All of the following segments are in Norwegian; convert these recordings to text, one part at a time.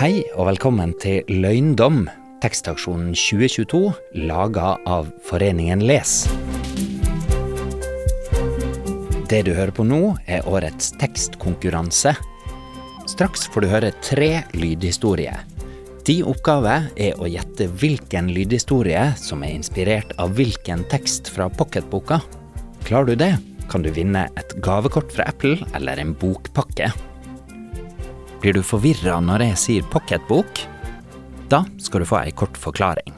Hei og velkommen til Løgndom, tekstaksjonen 2022, laga av Foreningen Les. Det du hører på nå, er årets tekstkonkurranse. Straks får du høre tre lydhistorier. Din oppgave er å gjette hvilken lydhistorie som er inspirert av hvilken tekst fra pocketboka. Klarer du det, kan du vinne et gavekort fra Apple eller en bokpakke. Blir du forvirra når jeg sier pocketbok? Da skal du få ei kort forklaring.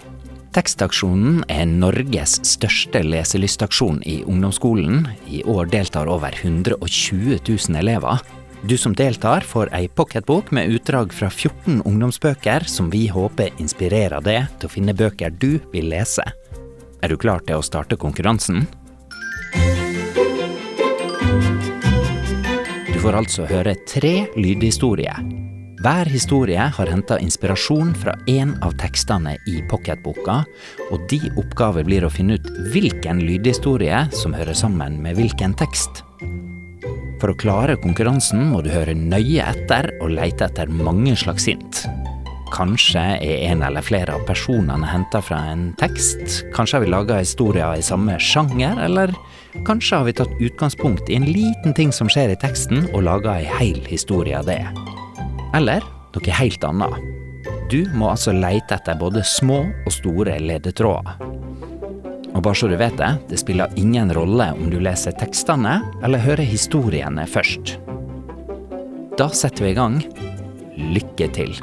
Tekstaksjonen er Norges største leselystaksjon i ungdomsskolen. I år deltar over 120 000 elever. Du som deltar, får ei pocketbok med utdrag fra 14 ungdomsbøker som vi håper inspirerer deg til å finne bøker du vil lese. Er du klar til å starte konkurransen? Får altså høre tre lydhistorier. Hver historie har henta inspirasjon fra én av tekstene i pocketboka, og de oppgave blir å finne ut hvilken lydhistorie som hører sammen med hvilken tekst. For å klare konkurransen må du høre nøye etter og leite etter mange slags hint. Kanskje er en eller flere av personene henta fra en tekst. Kanskje har vi laga historier i samme sjanger, eller kanskje har vi tatt utgangspunkt i en liten ting som skjer i teksten, og laga ei heil historie av det. Eller noe helt annet. Du må altså leite etter både små og store ledetråder. Og bare så du vet det, det spiller ingen rolle om du leser tekstene eller hører historiene først. Da setter vi i gang. Lykke til.